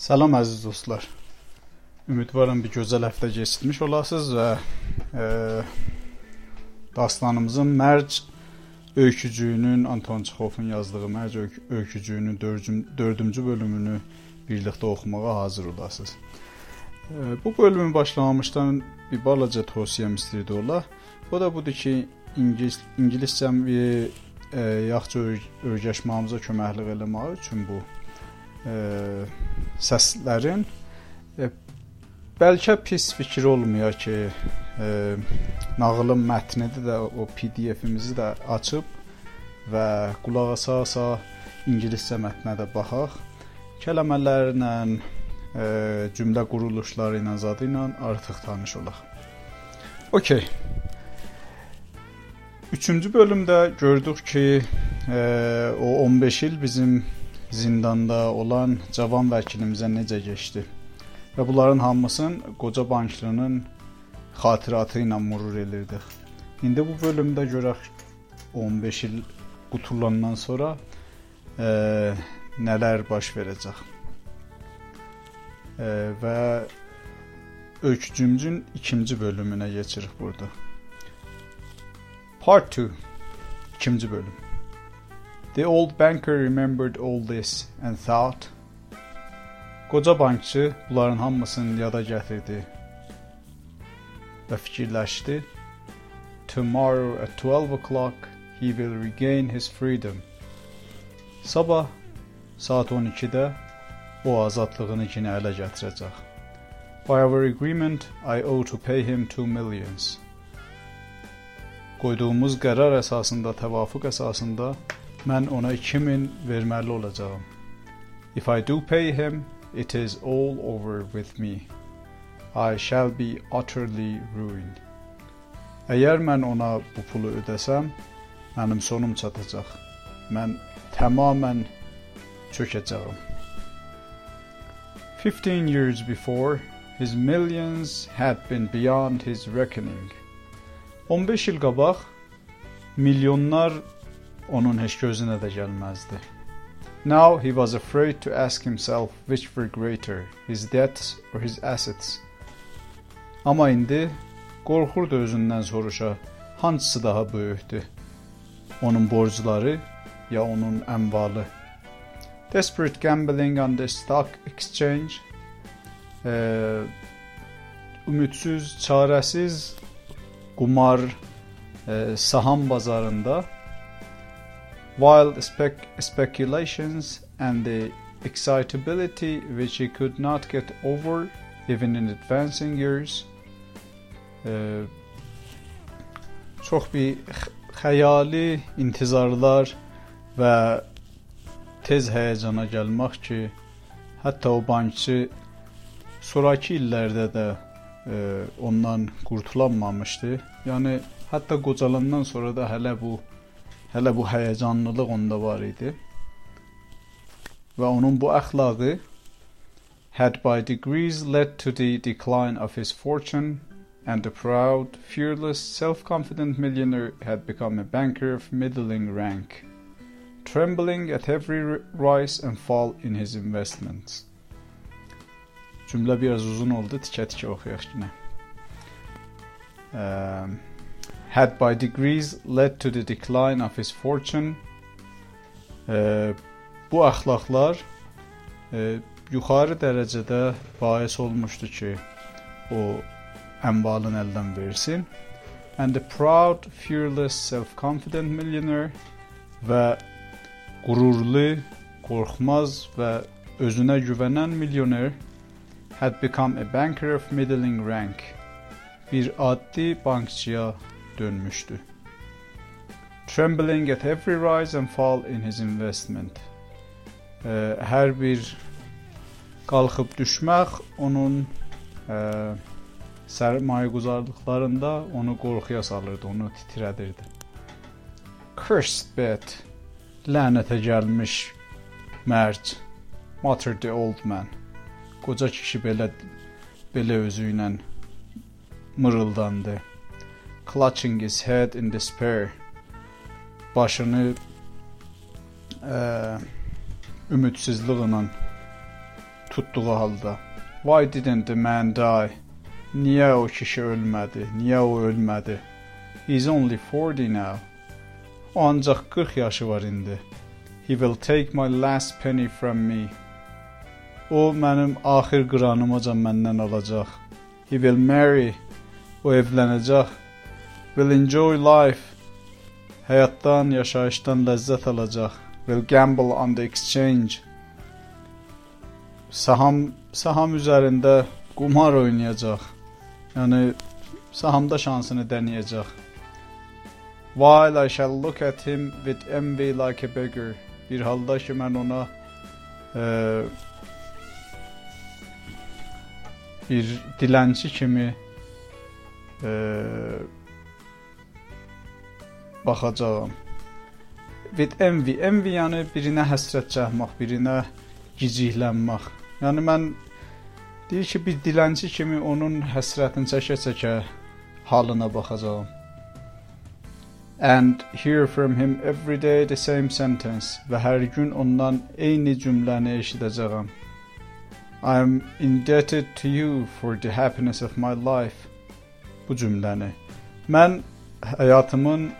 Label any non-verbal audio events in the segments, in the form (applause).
Salam əziz dostlar. Ümidvaram bir gözəl həftə keçirmiş olasınız və e, dastanımızın Mərc öykücüyünün Anton Çexovun yazdığı Mərc öykücüyünün 4-cü bölümünü birlikdə oxumağa hazır olasınız. E, bu bölümü başlamamışdan bir balaca tövsiyəm istəyirdi ola. O da budur ki, ingilis ingiliscəm e, yaxşı öyrəşməyimizə köməklik eləmək üçün bu e, səslərin e, bəlkə pis fikir olmuyor ki, e, nağılın mətnini də o PDF-imizi də açıb və qulaq asa-asa ingiliscə mətnə də baxaq. Kəlmələrlə, e, cümlə quruluşları ilə zadı ilə artıq tanış olaq. Okay. Üçüncü bölümdə gördük ki, e, o 15 il bizim zindanda olan cavan vəkilimizə necə keçdi. Və bunların hamısını qoca banklının xatirəti ilə mürur edirdik. İndi bu bölümdə görək 15 il qutulandan sonra e, nələr baş verəcək. E, və öykücümüzün ikinci bölümünə keçirik burada. Part 2 ikinci bölüm. The old banker remembered all this and thought, Qoca bankçı bunların hamısını yada gətirdi və fikirləşdi. Tomorrow at 12 o'clock he will regain his freedom. Sabah saat 12-də o azadlığını yenə ələ gətirəcək. By our agreement, I owe to pay him 2 millions. Qoyduğumuz qərar əsasında, təvafuq əsasında mən ona 2000 verməli olacağam. If I do pay him, it is all over with me. I shall be utterly ruined. Əgər mən ona bu pulu ödəsəm, mənim sonum çatacaq. Mən tamamən çökəcəyəm. 15 years before, his millions had been beyond his reckoning. 15 il qabaq milyonlar onun heç gözünə də gəlməzdi. Now he was afraid to ask himself which were greater, his debts or his assets. Amma indi qorxurdu özündən soruşa, hansısı daha böyükdür? Onun borcları ya onun əmvalı? Desperate gambling on the stock exchange e, ümidsiz, çarəsiz qumar e, saham bazarında wild spec speculations and the excitability which he could not get over even in advancing years. Ee, çox bir xəyali intizarlar və tez həyəcana gəlmək ki, hətta o bankçı sonrakı illərdə də e, ondan qurtulanmamışdı. Yəni hətta qocalandan sonra da hələ bu Hələ bu həyəcanlılıq onda var idi. Və onun bu əxlaqı had by degrees led to the decline of his fortune and the proud, fearless, self-confident millionaire had become a banker of middling rank, trembling at every rise and fall in his investments. Cümlə biraz uzun oldu, tikə-tikə oxuyaq yenə. Um, had by degrees led to the decline of his fortune. E, bu əxlaqlar e, yuxarı dərəcədə bais olmuşdu ki, o əmvalın əldən versin. And the proud, fearless, self-confident millionaire və qürurlu, qorxmaz və özünə güvənən milyoner had become a banker of middling rank. Bir addi bankçıya dönmüşdü. Trembling at every rise and fall in his investment. Ə, hər bir qalxıb düşmək onun ə, sərmayəguzarlıqlarında onu qorxuya salırdı, onu titrədirdi. Cursed bet, lənətə gəlmiş mərc, muttered the old man. Qoca kişi belə belə özü ilə mırıldandı clutching his head in despair. Başını ə, ümidsizliklə tutduğu halda. Why didn't the man die? Niyə o kişi ölmədi? Niyə o ölmədi? He's only 40 now. O ancaq 40 yaşı var indi. He will take my last penny from me. O mənim axir qıranımacan məndən alacaq. He will marry. O evlənəcək. Will enjoy life. Həyatdan, yaşayışdan ləzzət alacaq. Will gamble on the exchange. Saham saham üzərində qumar oynayacaq. Yəni sahamda şansını denəyəcək. While I shall look at him with envy like a beggar. Bir halda ki mən ona e, bir dilənçi kimi e, baxacağam. With envy, envy yəni birinə həsrət çəkmək, birinə giciklənmək. Yəni mən deyir ki, bir dilənçi kimi onun həsrətini çəkə-çəkə halına baxacağam. And hear from him every day the same sentence və hər gün ondan eyni cümləni eşidəcəyəm. I am indebted to you for the happiness of my life. Bu cümləni. Mən həyatımın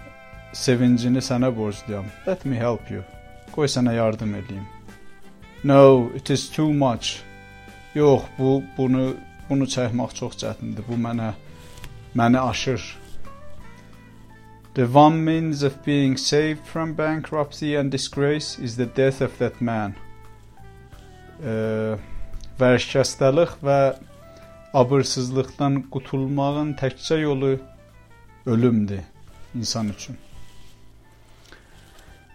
sevincini sənə borcluyam. Let me help you. Qoy sənə yardım edeyim. No, it is too much. Yox, bu bunu bunu çəkmək çox çətindir. Bu mənə məni aşır. The one means of being saved from bankruptcy and disgrace is the death of that man. Vərşkəstəlik və abırsızlıqdan qutulmağın təkcə yolu ölümdür insan üçün.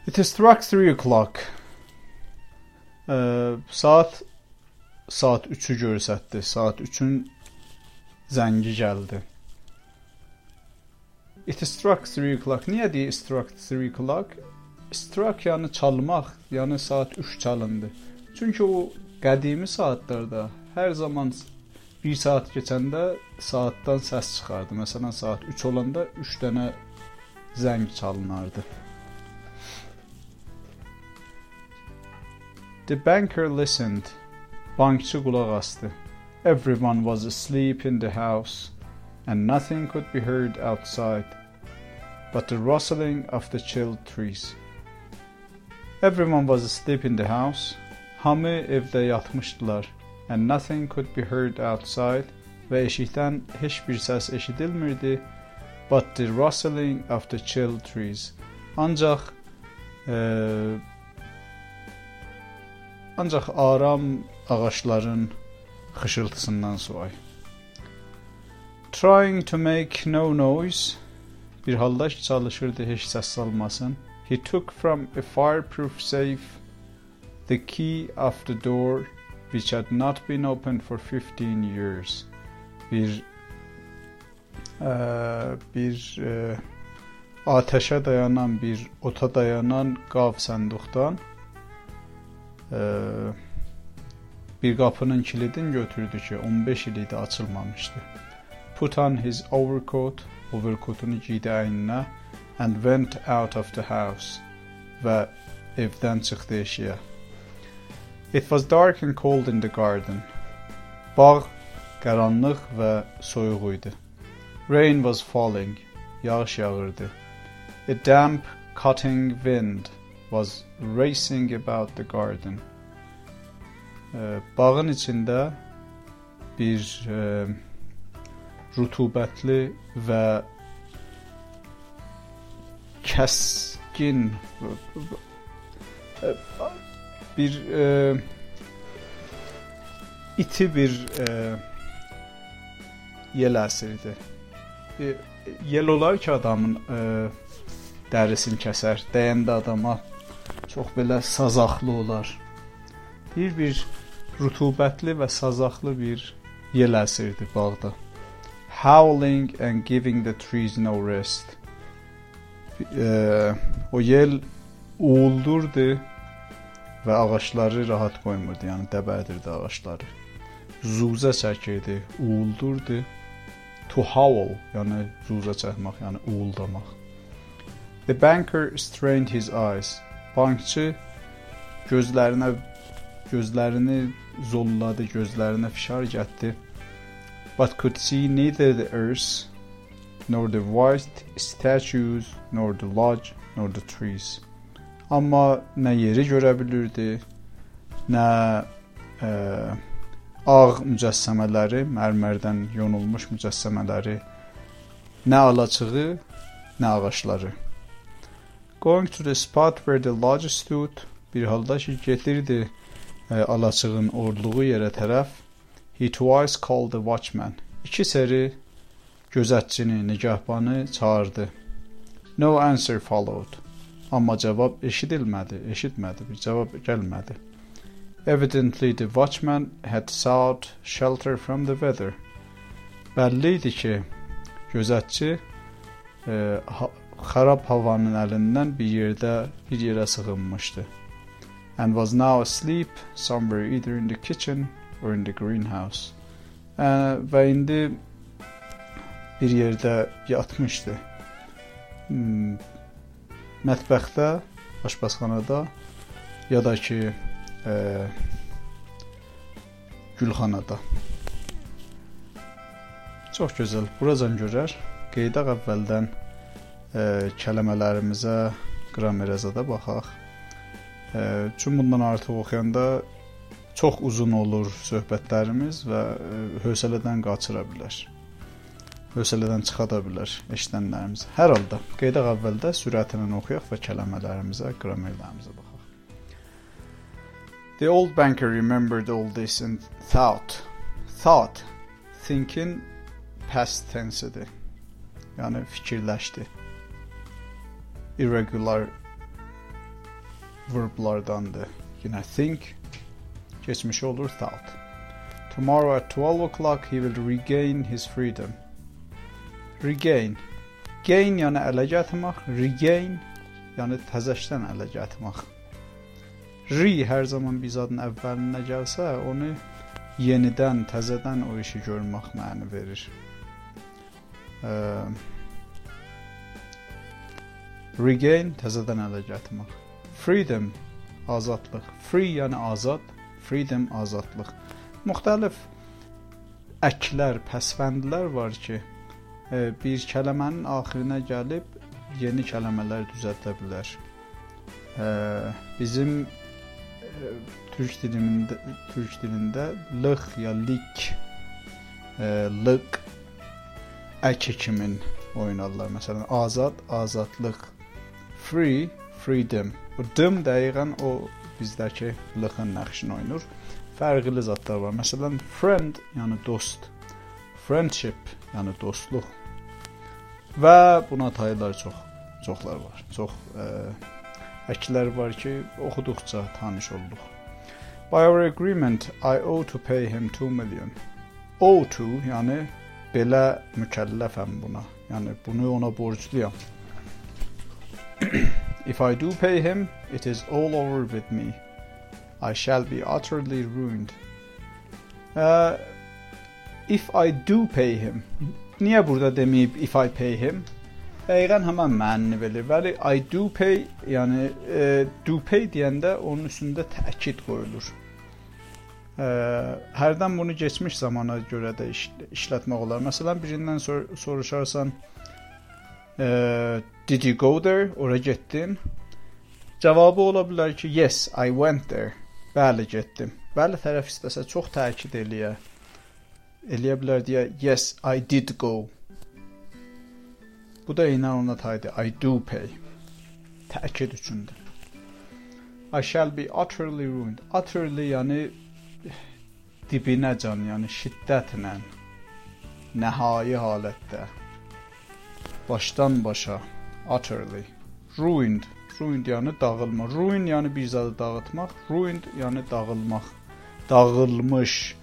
It is struck 3 o'clock. Saat saat 3-ü göstərdi. Saat 3-ün zəngi gəldi. It struck 3 o'clock. Niyə deyir struck 3 o'clock? Struck yəni çalmaq, yəni saat 3 çalındı. Çünki o qədimi saatlarda hər zaman 1 saat keçəndə saatdan səs çıxardı. Məsələn, saat 3 olanda 3 dənə zəng çalınardı. The banker listened. Bankçı qulaq asdı. Everyone was asleep in the house and nothing could be heard outside but the rustling of the chilled trees. Everyone was asleep in the house. Hamı evdə yatmışdılar and nothing could be heard outside və eşikdən heç bir səs eşidilmirdi but the rustling of the chilled trees. Ancaq e, ancaq aram ağacların xışıltısından soy. Trying to make no noise, bir halda çalışırdı heç səs salmasın. He took from a fireproof safe the key of the door which had not been opened for 15 years. Bir e, bir e, ateşə dayanan bir ota dayanan qav sənduqdan e, bir qapının kilidini götürdü ki 15 il idi açılmamışdı put on his overcoat, overcoatunu giydi əyninə and went out of the house və evdən çıxdı eşiyə. It was dark and cold in the garden. Bağ qaranlıq və soyuq idi. Rain was falling. Yağış yağırdı. A damp, cutting wind was racing about the garden. Bağın içində bir e, rütubətli və kəskin bir e, iti bir e, yel əsirdir. E, yel olar ki, adamın e, dərisini kəsər, dəyəndə adama çox belə sazaqlı olar. Deyir bir rütubətli və sazaqlı bir yel əsirdir bağda howling and giving the trees no rest. E, o yel uğuldurdu və ağacları rahat qoymurdu, yəni dəbədirdi ağacları. Zuzə çəkirdi, uğuldurdu. To howl, yəni zuzə çəkmək, yəni uğuldamaq. The banker strained his eyes. Bankçı gözlərinə gözlərini zolladı, gözlərinə fişar gətdi. But could see neither the earth nor the white statues nor the lodge nor the trees. Amma nə yeri görə bilirdi, nə ə, ağ mücəssəmələri, mərmərdən yonulmuş mücəssəmələri, nə alaçığı, nə ağacları. Going to the spot where the lodge stood, bir halda getirdi e, alaçığın orluğu yerə tərəf. He twice called the watchman. İki seri gözətçini, nigahbanı çağırdı. No answer followed. Amma cavab eşidilmədi, eşitmədi, bir cavab gəlmədi. Evidently the watchman had sought shelter from the weather. Bəlli idi ki, gözətçi e, xarab havanın əlindən bir yerdə bir yerə sığınmışdı. And was now asleep somewhere either in the kitchen or in the greenhouse. Ə, və indi bir yerdə yatmışdı. Hmm, mətbəxdə, aşpazxanada ya da ki ə, gülxanada. Çox gözəl. Buracan görər. Qeydaq əvvəldən kəlmələrimizə, qramerə də baxaq. Çünki bundan artıq oxuyanda çox uzun olur söhbətlərimiz və ə, hövsələdən qaçıra bilər. Hövsələdən çıxa da bilər eşidənlərimiz. Hər halda qeydaq əvvəldə sürətlə oxuyaq və kəlmələrimizə, qramerlərimizə baxaq. The old banker remembered all this and thought. Thought, thinking past tense idi. Yəni fikirləşdi irregular verblardandır. Yine think geçmişi olur thought. Tomorrow at 12 o'clock he will regain his freedom. Regain. Gain yəni ələ gətirmək, regain yəni təzəşdən ələ gətirmək. Re hər zaman bir zadın əvvəlinə gəlsə, onu yenidən, təzədən o işi görmək məna verir. Eee Regain təzədən ələ gətirmək. Freedom azadlıq. Free yəni azad, freedom azadlıq. Müxtəlif əklər, pəsvəndlər var ki, e, bir kəlmənin axirinə gəlib yeni kəlmələr düzəldə bilər. E, bizim e, türk dilində türk dilində lıq ya lik lıq ək kimin oynarlar. Məsələn, azad, azadlıq free, freedom. Bu dım dəqiqən o bizdəki lığın nəqşini oynayır. Fərqli zətlər var. Məsələn, friend, yəni dost. Friendship, yəni dostluq. Və buna taylar çox, çoxlar var. Çox ə, e, əklər var ki, oxuduqca tanış olduq. By our agreement, I owe to pay him 2 million. Owe to, yəni belə mükəlləfəm buna. Yəni bunu ona borcluyam. (clears throat) if I do pay him, it is all over with me. I shall be utterly ruined. Uh, if I do pay him, niyə burada deməyib if I pay him? Dəqiqən həmən mənni verir. Bəli, I do pay, yəni e, do pay deyəndə onun üstündə təkid qoyulur. Ə, hərdən bunu keçmiş zamana görə də iş, işlətmək olar. Məsələn, birindən sor soruşarsan, ə, Did you go there? Ora getdin? Cavabı ola bilər ki, yes, I went there. Bəli, getdim. Bəli tərəf istəsə çox təkid eləyə. Eləyə bilər deyə yes, I did go. Bu da eynən ona taydı. I do pay. Təkid üçündür. I shall be utterly ruined. Utterly yəni dibinə can, yəni şiddətlə, nəhai halətdə, başdan başa utterly. Ruined. Ruined yəni dağılma. Ruin yəni bir zadı dağıtmaq. Ruined yəni dağılmaq. Dağılmış.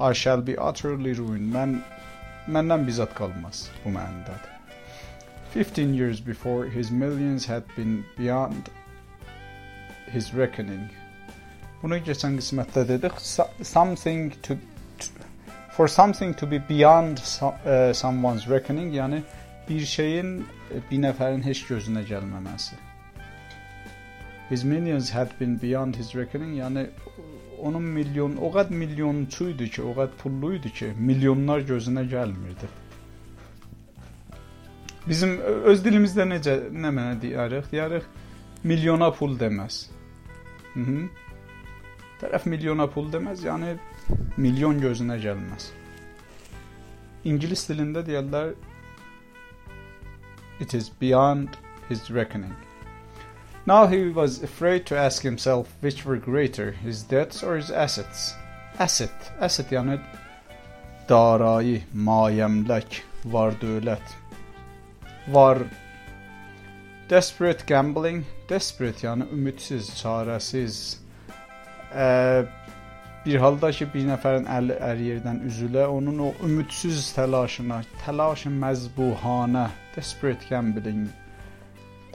I shall be utterly ruined. Mən məndən bir zad qalmaz bu mənadadır. 15 years before his millions had been beyond his reckoning. Bunu keçən qismətdə dedik. Something to, to for something to be beyond so, uh, someone's reckoning, yəni bir şeyin bir nəfərin heç gözünə gəlməməsi. His millions had been beyond his reckoning, yəni onun milyon, o qədər milyonçu idi ki, o qədər pullu idi ki, milyonlar gözünə gəlmirdi. Bizim öz dilimizdə necə nə mənə deyərik? Deyərik milyona pul deməz. Mhm. Tərəf milyona pul deməz, yəni milyon gözünə gəlməz. İngilis dilində deyirlər it is beyond his reckoning. Now he was afraid to ask himself which were greater, his debts or his assets. Asset, asset yəni darayi, mayəmlək, var dövlət. Var desperate gambling, desperate yəni ümidsiz, çarəsiz. Ə, bir halda ki, bir nəfərin əli ər yerdən üzülə, onun o ümidsiz təlaşına, təlaşı məzbuhanə, desperate gambling,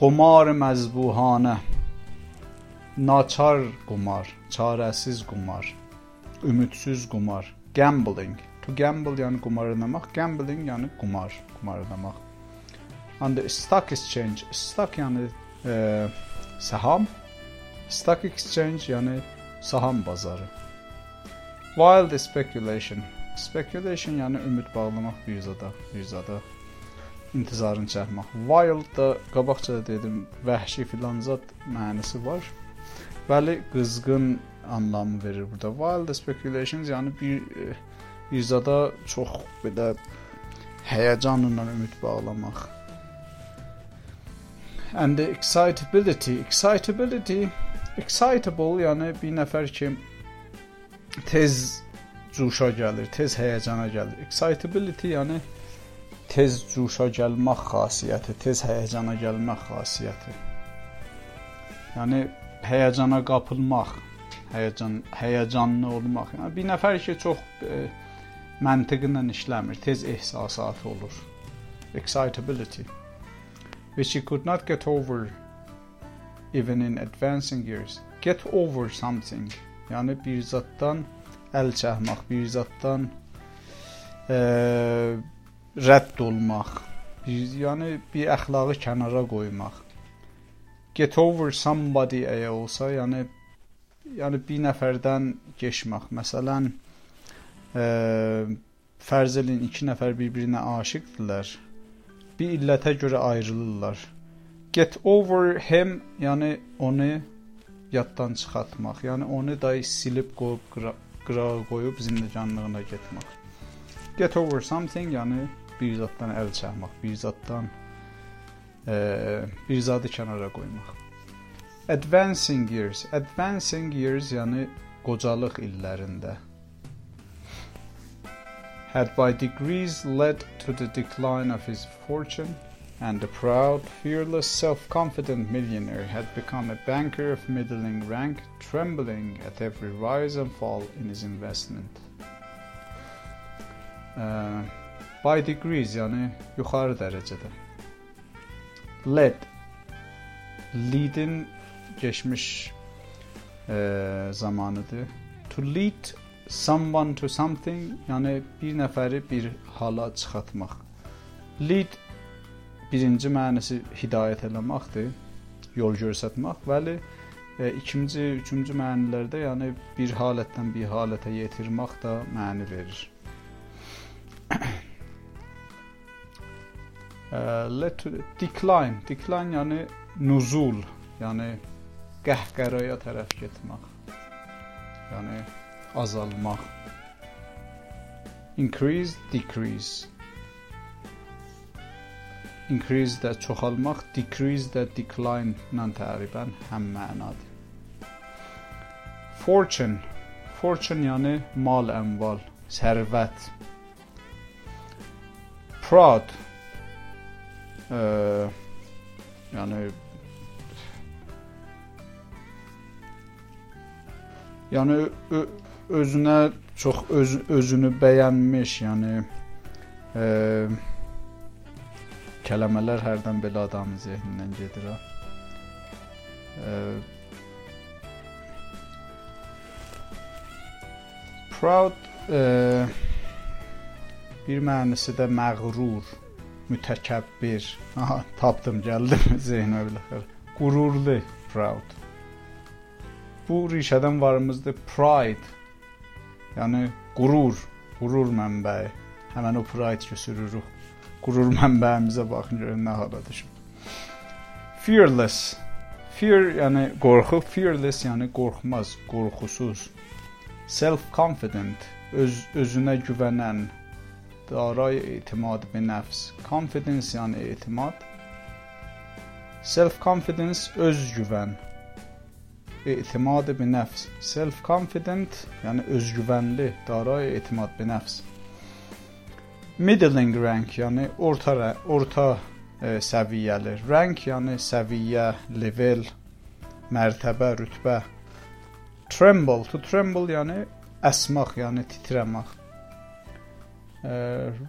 qumar məzbuhanə, naçar qumar, çarəsiz qumar, ümidsiz qumar, gambling. To gamble yəni qumar oynamaq, gambling yəni qumar, qumar oynamaq. And the stock exchange, stock yəni e, saham, stock exchange yəni saham bazarı. Wild speculation. Speculation yəni ümid bağlamaq bir zada, bir zada intizarını çəkmək. Wild da qabaqca da dedim, vəhşi filan zad mənası var. Bəli, qızğın anlamı verir burada. Wild speculations yəni bir bir zada çox belə həyəcanla ümid bağlamaq. And the excitability, excitability, excitable yəni bir nəfər ki tez cuşa gəlir, tez həyəcana gəlir. Excitability yəni tez cuşa gəlmək xassiyyəti, tez həyəcana gəlmək xassiyyəti. Yəni həyəcana qapılmaq, həyəcan həyəcanlı olmaq. Yəni bir nəfər ki çox e, məntiqi ilə işləmir, tez ehsasatı olur. Excitability which he could not get over even in advancing years. Get over something Yəni bir zaddan əl çəkmək, bir zaddan e, rədd olmaq, yəni bir əxlaqı kənara qoymaq. Get over somebody əgər olsa, yəni yəni bir nəfərdən keçmək. Məsələn, e, fərz edin iki nəfər bir-birinə aşiqdirlər. Bir illətə görə ayrılırlar. Get over him, yəni onu yaddan çıxartmaq. Yəni onu da silib qoyub qırağa qoyub zindecanlığına getmək. Get over something, yəni bir zaddan əl zaddan e. Advancing years, advancing years yəni qocalıq illərində. Had by degrees led to the decline of his fortune and the proud, fearless, self confident millionaire had become a banker of middling rank, trembling at every rise and fall in his investment. Uh, by degrees yani yukarı derecede. Led lead'in geçmiş e, zamanıdır. To lead someone to something yani bir nəfəri bir hala çıxartmaq. Lead birinci mənası hidayət eləməkdir, yol göstərmək, bəli, e, ikinci, üçüncü mənilərdə yəni bir halətdən bir halətə yetirmək də məni verir. Let to decline, decline yəni nuzul, yəni qəhqəraya tərəf getmək. Yəni azalmaq. Increase, decrease increase də çoxalmaq, decrease də decline ilə təqribən həm mənadır. Fortune Fortune yəni mal, əmval, sərvət. Proud ə, yəni yəni özünə çox öz, özünü bəyənmiş, yəni ə, kələmələr hərdən belə adamın zehnindən gedir ha. E, proud e, bir mənası da məğrur, mütəkəbbir. Aha, tapdım, gəldim (laughs) zehnə biləxər. Qürurlu, proud. bu rişədən varımızdır pride. Yəni qürur, qürur mənbəyi. Həmin o pride götürürük. Qürur mənbəyimizə baxın görün nə hala düşüb. Fearless. Fear yəni qorxu, fearless yəni qorxmaz, qorxusuz. Self-confident, öz özünə güvənən, دارای اعتماد به نفس confidence yəni etimad self confidence özgüvən etimad به nəfs self confident yəni özgüvənli daray etimad به nəfs middling rank yəni orta orta e, səviyyəli rank yəni səviyyə level mərtəbə rütbə tremble to tremble yəni əsmaq yəni titrəmək uh,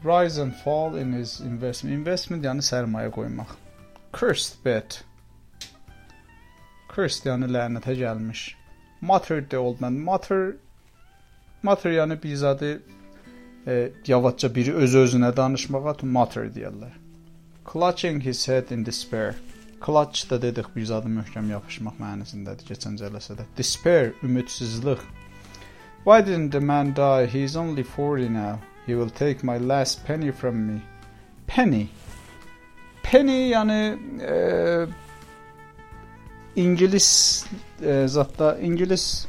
rise and fall in his investment. Investment yəni sərmayə qoymaq. Cursed bet. Cursed yəni lənətə gəlmiş. Mutter the old man. Mutter Mutter yəni bizadı e, yavaşca biri öz özünə danışmağa mutter deyirlər. Clutching his head in despair. Clutch da dedik bir zadı möhkəm yapışmaq mənasındadır keçən cələsədə. Despair, ümidsizlik. Why didn't the man die? He's only 40 now. He will take my last penny from me. Penny. Penny yani e, İngiliz e, zətdə İngiliz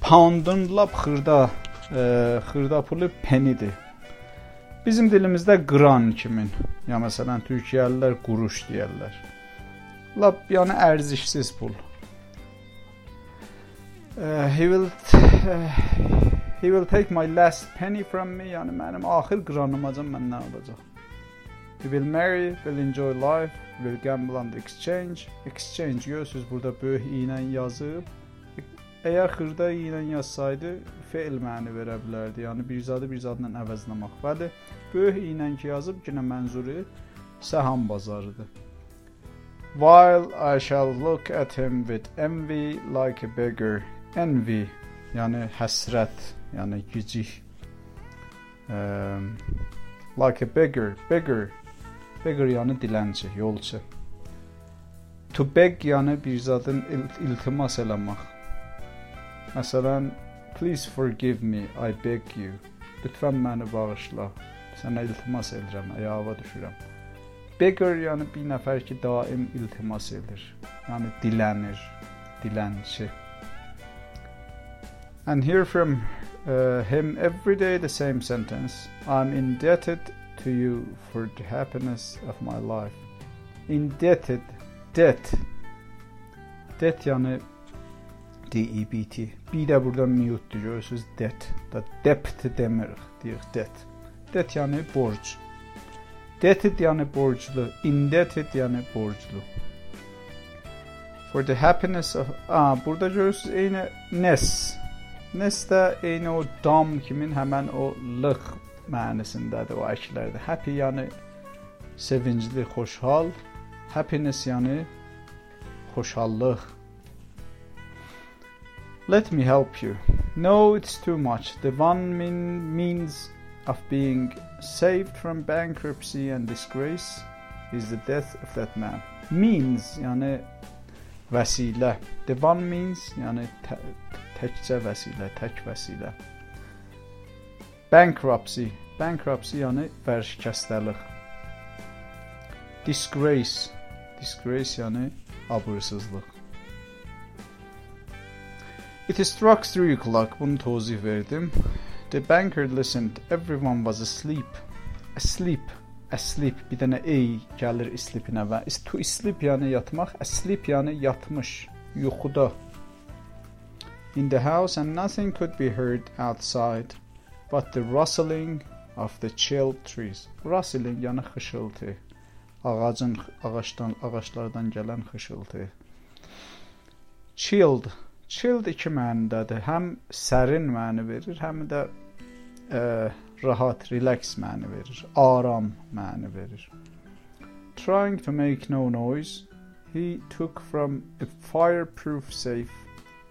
poundun lap xırda e, xırda pulu pennidir. Bizim dilimizdə qran kimin. Ya məsələn Türkiyəlilər quruş deyirlər. Lap yəni ərzişsiz pul. Uh, he will uh, He will take my last penny from me. Yəni mənim axır qranımacan məndən alacaq. We will marry, will enjoy life, will gamble on the exchange. Exchange görürsüz burada böyük i ilə yazıb. Əgər xırda i ilə yazsaydı fe'l məni verə bilərdi. Yəni bir zadı bir zadla əvəzləmək. Bəli, böyük i ilə ki yazıb yenə mənzuri səham bazarıdır. While I shall look at him with envy like a beggar. Envy, yəni həsrət, yəni gicik um, like a beggar beggar beggar yəni dilənçi yolçu. To beg yəni bir zadın il iltimas eləmək. Məsələn please forgive me i beg you. Lütfən məni bağışla. Sənə iltimas edirəm ayağa düşürəm. Beggar yəni bir nəfər ki daim iltimas edir. Yəni dilənir dilənçi. And hear from uh, him every day the same sentence I'm indebted to you for the happiness of my life. Indebted, debt. Debt yani D-E-B-T. Bir de burada mute görürsünüz debt. Da debt demirik deyir debt. Debt yani borç. Debted yani borçlu. Indebted yani borçlu. For the happiness of... Aa, burada görürsünüz eyni nes. Nesdə eyni o dam kimin həmən o lıq mənasındadır o əklərdə. Happy yəni sevincli, xoşhal. Happiness yəni xoşallıq. Let me help you. No, it's too much. The one mean, means of being saved from bankruptcy and disgrace is the death of that man. Means yəni vəsilə. The one means yəni təkcə vəsilə, tək vəsilə. Bankruptcy, bankruptcy yəni vərşikəstəlik. Disgrace, disgrace yəni abırsızlıq. It struck three o'clock. Bunu tozih verdim. The banker listened. Everyone was asleep. Asleep. Asleep. Bir dənə ey gəlir sleepinə və to sleep yəni yatmaq, asleep yəni yatmış, yuxuda. In the house, and nothing could be heard outside but the rustling of the chilled trees. Rustling yəni xışıltı. Ağacın ağaçdan ağaçlardan gələn xışıltı. Chilled. Chilled iki mənadadır. Həm sərin məni verir, həm də ə, rahat, relax məni verir. Aram məni verir. Trying to make no noise, he took from a fireproof safe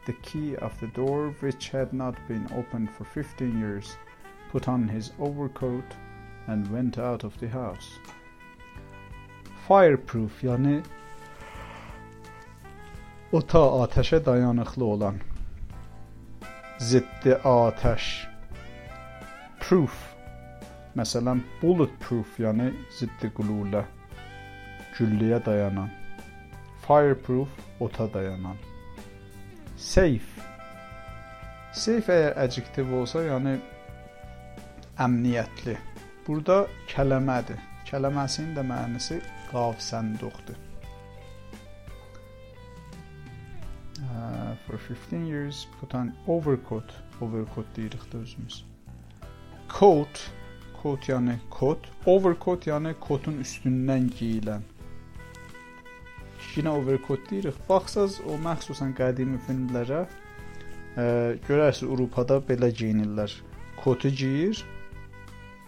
the key of the door, which had not been opened for fifteen years, put on his overcoat, and went out of the house. Fireproof yani ota ateşe dayanıklı olan. ziddi atəş. Proof. Məsələn, bulletproof, yəni ziddi qululə, gülləyə dayanan. Fireproof, ota dayanan. Safe. Safe əgər adjektiv olsa, yəni əmniyyətli. Burada kələmədir. Kələməsinin də mənası qav sənduqdur. Uh, for 15 years put on overcoat. Overcoat deyirik də özümüz. Coat, coat yəni kot, overcoat yəni kotun üstündən geyilən. Yenə overcoat deyirik. Baxsaz o məxsusən qədimi filmlərə ə, görərsiniz Avropada belə geyinirlər. Kotu geyir,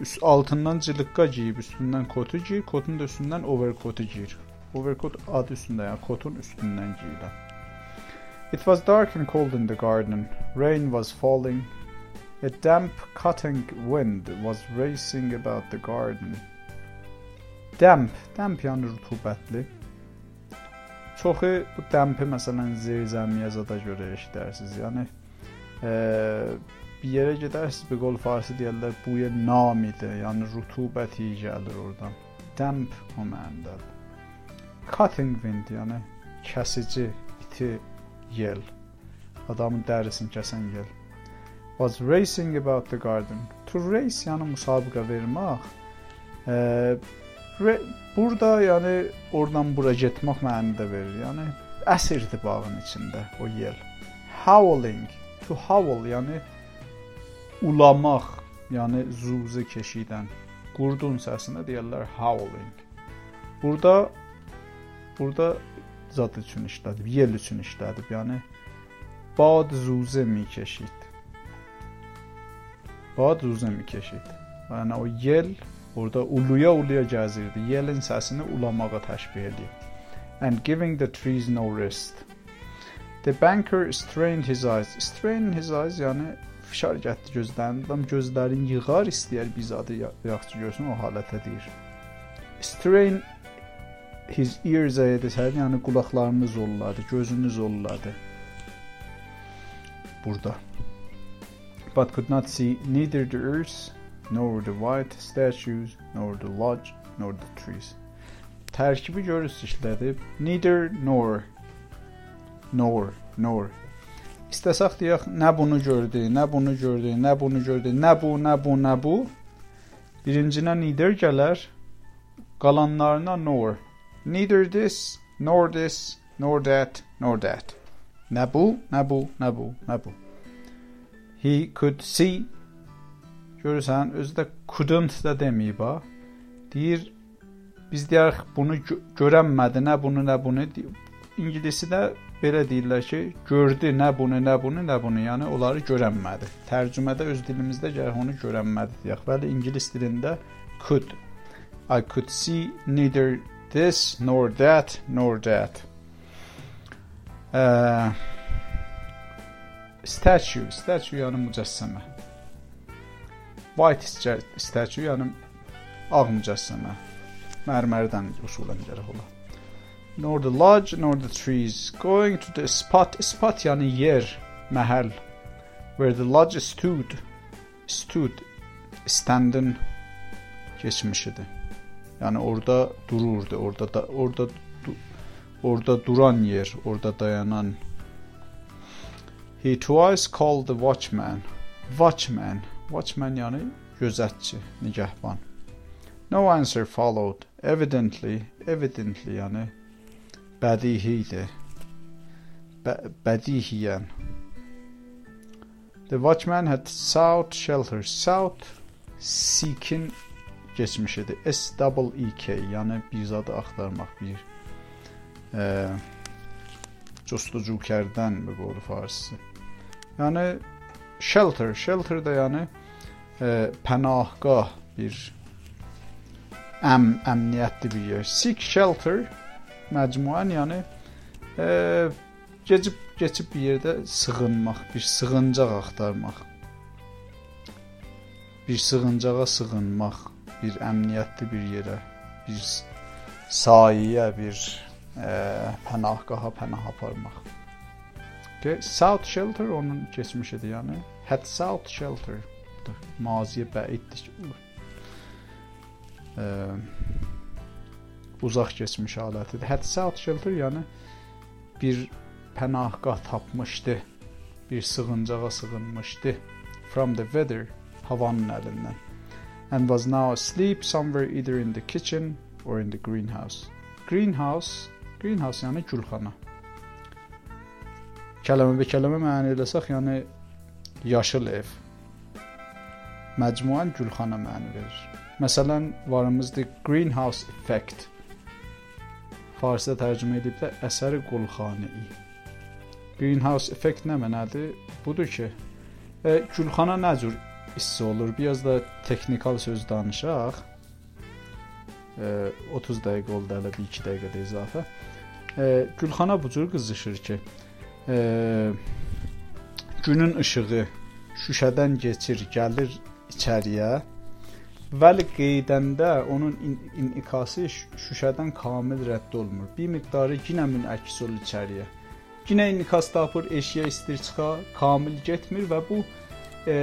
üst altından cılıqqa geyib, üstündən kotu geyir, kotun da üstündən overcoat-u geyir. Overcoat adı üstündə, yəni kotun üstündən geyilən. It was dark and cold in the garden. Rain was falling. A damp, cutting wind was racing about the garden. Damp, damp yəni rütubətli. Çoxu bu dampi məsələn zirzəmiyə zada görə eşidərsiniz. Yəni e, bir yerə gedərsiniz, bir qol farsı deyirlər, buya namidir, yəni rütubət iyi gəlir oradan. Damp o mənadadır. Cutting wind, yəni kəsici, iti yel. Adamın dərisini kəsən yel. Was racing about the garden. To race yəni müsabiqə vermək. E, re, burada yəni oradan bura getmək mənada verir. Yəni əsirdir bağın içində o yel. Howling. To howl yəni ulamaq, yəni zuzə keşidən qurdun səsinə deyirlər howling. Burada burada zat üçün işlədib, yel üçün işlədib. Yəni bad zuzə mi keşid. Bad zuzə mi keşid. Yəni o yel orada uluya uluya gəzirdi. Yelin səsini ulamağa təşbih edir. And giving the trees no rest. The banker strained his eyes. Strain his eyes yəni fişar gətdi gözlərini. Adam gözlərini yığar, istəyər biz adı yaxşı görsün o halətə deyir. Strain his ears ayədir, yəni qulaqlarını zolladı, gözünü zolladı. Burada. But could not see neither the earth, nor the white statues, nor the lodge, nor the trees. Tərkibi görürsüz işlədib. Neither nor nor nor İstəsək deyək, nə bunu gördü, nə bunu gördü, nə bunu gördü, nə bu, nə bu, nə bu. Birincinə neither gələr, qalanlarına nor. Neither this, nor this, nor that, nor that. Nə bu, nə bu, nə bu, nə bu. He could see. Görürsən, özü də couldn't da deməyib ha. Deyir, biz deyək bunu gö görənmədi, nə bunu, nə bunu. İngilisi də belə deyirlər ki, gördü nə bunu, nə bunu, nə bunu, yəni onları görənmədi. Tərcümədə öz dilimizdə gərək onu görənmədi deyək. Bəli, ingilis dilində could. I could see neither this nor that nor that. Uh, statue, statue yəni mücəssəmə. White statue yəni ağ mücəssəmə. Mərmərdən usulən gərək ola nor the lodge nor the trees. Going to the spot, spot yani yer, məhəll, where the lodge stood, stood, standing keçmişidir. Yəni orada dururdu, orada da orada orada duran yer, orada dayanan. He twice called the watchman. Watchman, watchman yəni gözətçi, nigəhban. No answer followed. Evidently, evidently yəni bədihidir. Bə bədihiyən. The watchman had sought shelter. Sought seekin keçmişidir. S double E K, yəni bir zadı axtarmaq, bir e, costucukərdən bu qolu farsisi. Yəni shelter, shelter da yəni e, pənahgah bir əm əmniyyətli bir yer. Seek shelter məcmuən, yəni e, keçib keçib bir yerdə sığınmaq, bir sığıncaq axtarmaq. Bir sığıncağa sığınmaq, bir əmniyyətli bir yerə, bir sayiyə, bir e, pənahgaha pənah aparmaq. Ki, South Shelter onun keçmişidir, yəni Had South Shelter maziyə bəiddir. Ə, uzaq keçmiş halətidir. Had South Shelter yəni bir pənahgah tapmışdı. Bir sığıncağa sığınmışdı. From the weather, havanın əlindən. And was now asleep somewhere either in the kitchen or in the greenhouse. Greenhouse, greenhouse yəni gülxana. Kələmə bə kələmə məna eləsək, yəni yaşıl ev. Məcmuən gülxana məna verir. Məsələn, varımızda greenhouse effect. Farsda tərcümə ediblər əsəri qulxanəyi. Greenhouse effect nə mənadır? Budur ki, e, gülxana nə cür hissi olur? Biraz da texnikal söz danışaq. E, 30 dəqiqə oldu hələ 1-2 dəqiqədə izafə. E, gülxana bu cür qızışır ki, e, günün işığı şüşədən keçir, gəlir içəriyə. Vəli qeydəndə onun inikası şüşədən kamil rədd olunmur. Bir miqdarı yenə münəks olur içəriyə. Yenə inikas tapır, eşiyə istir çıxa, kamil getmir və bu e,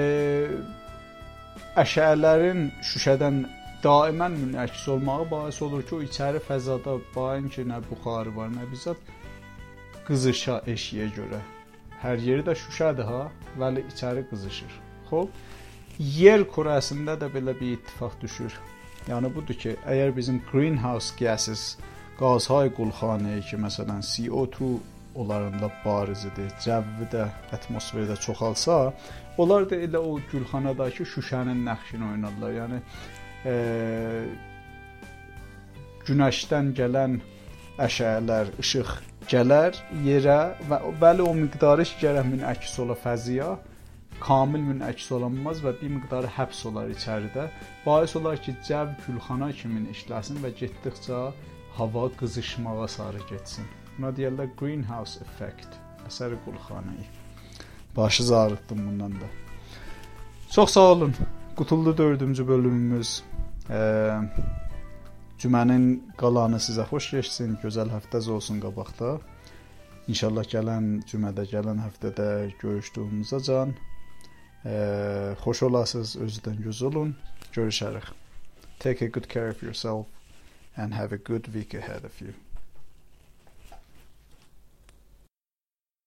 əşələrin şüşədən daimən münəks olmağı bais olur ki, o içəri fəzada bain ki, nə buxarı var, nə bizat qızışa eşiyə görə. Hər yeri də şüşədir ha, vəli içəri qızışır. Xoş yer kürəsində də belə bir ittifaq düşür. Yəni budur ki, əgər bizim greenhouse gases, qazhay qulxanəyi ki, məsələn CO2 onlarında barizdir, cəvvidə, atmosferdə çoxalsa, onlar da elə o gülxanadakı şüşənin nəqşini oynarlar. Yəni e, günəşdən gələn əşələr, işıq gələr yerə və bəli o miqdarı gərək min əks ola fəziyə kamil münəks olanmaz və bir miqdarı həbs olar içəridə. Bais olar ki, cəv külxana kimi işləsin və getdikcə hava qızışmağa sarı getsin. Buna deyirlər greenhouse effect. Əsəri qulxanayı. Başı zarıtdım bundan da. Çox sağ olun. Qutuldu 4-cü bölümümüz. E, cümənin qalanı sizə xoş keçsin. Gözəl həftəz olsun qabaqda. İnşallah gələn cümədə, gələn həftədə görüşdüyümüzə can xoş olasınız, özünüzdən göz olun. Görüşərik. Take a good care of yourself and have a good week ahead of you.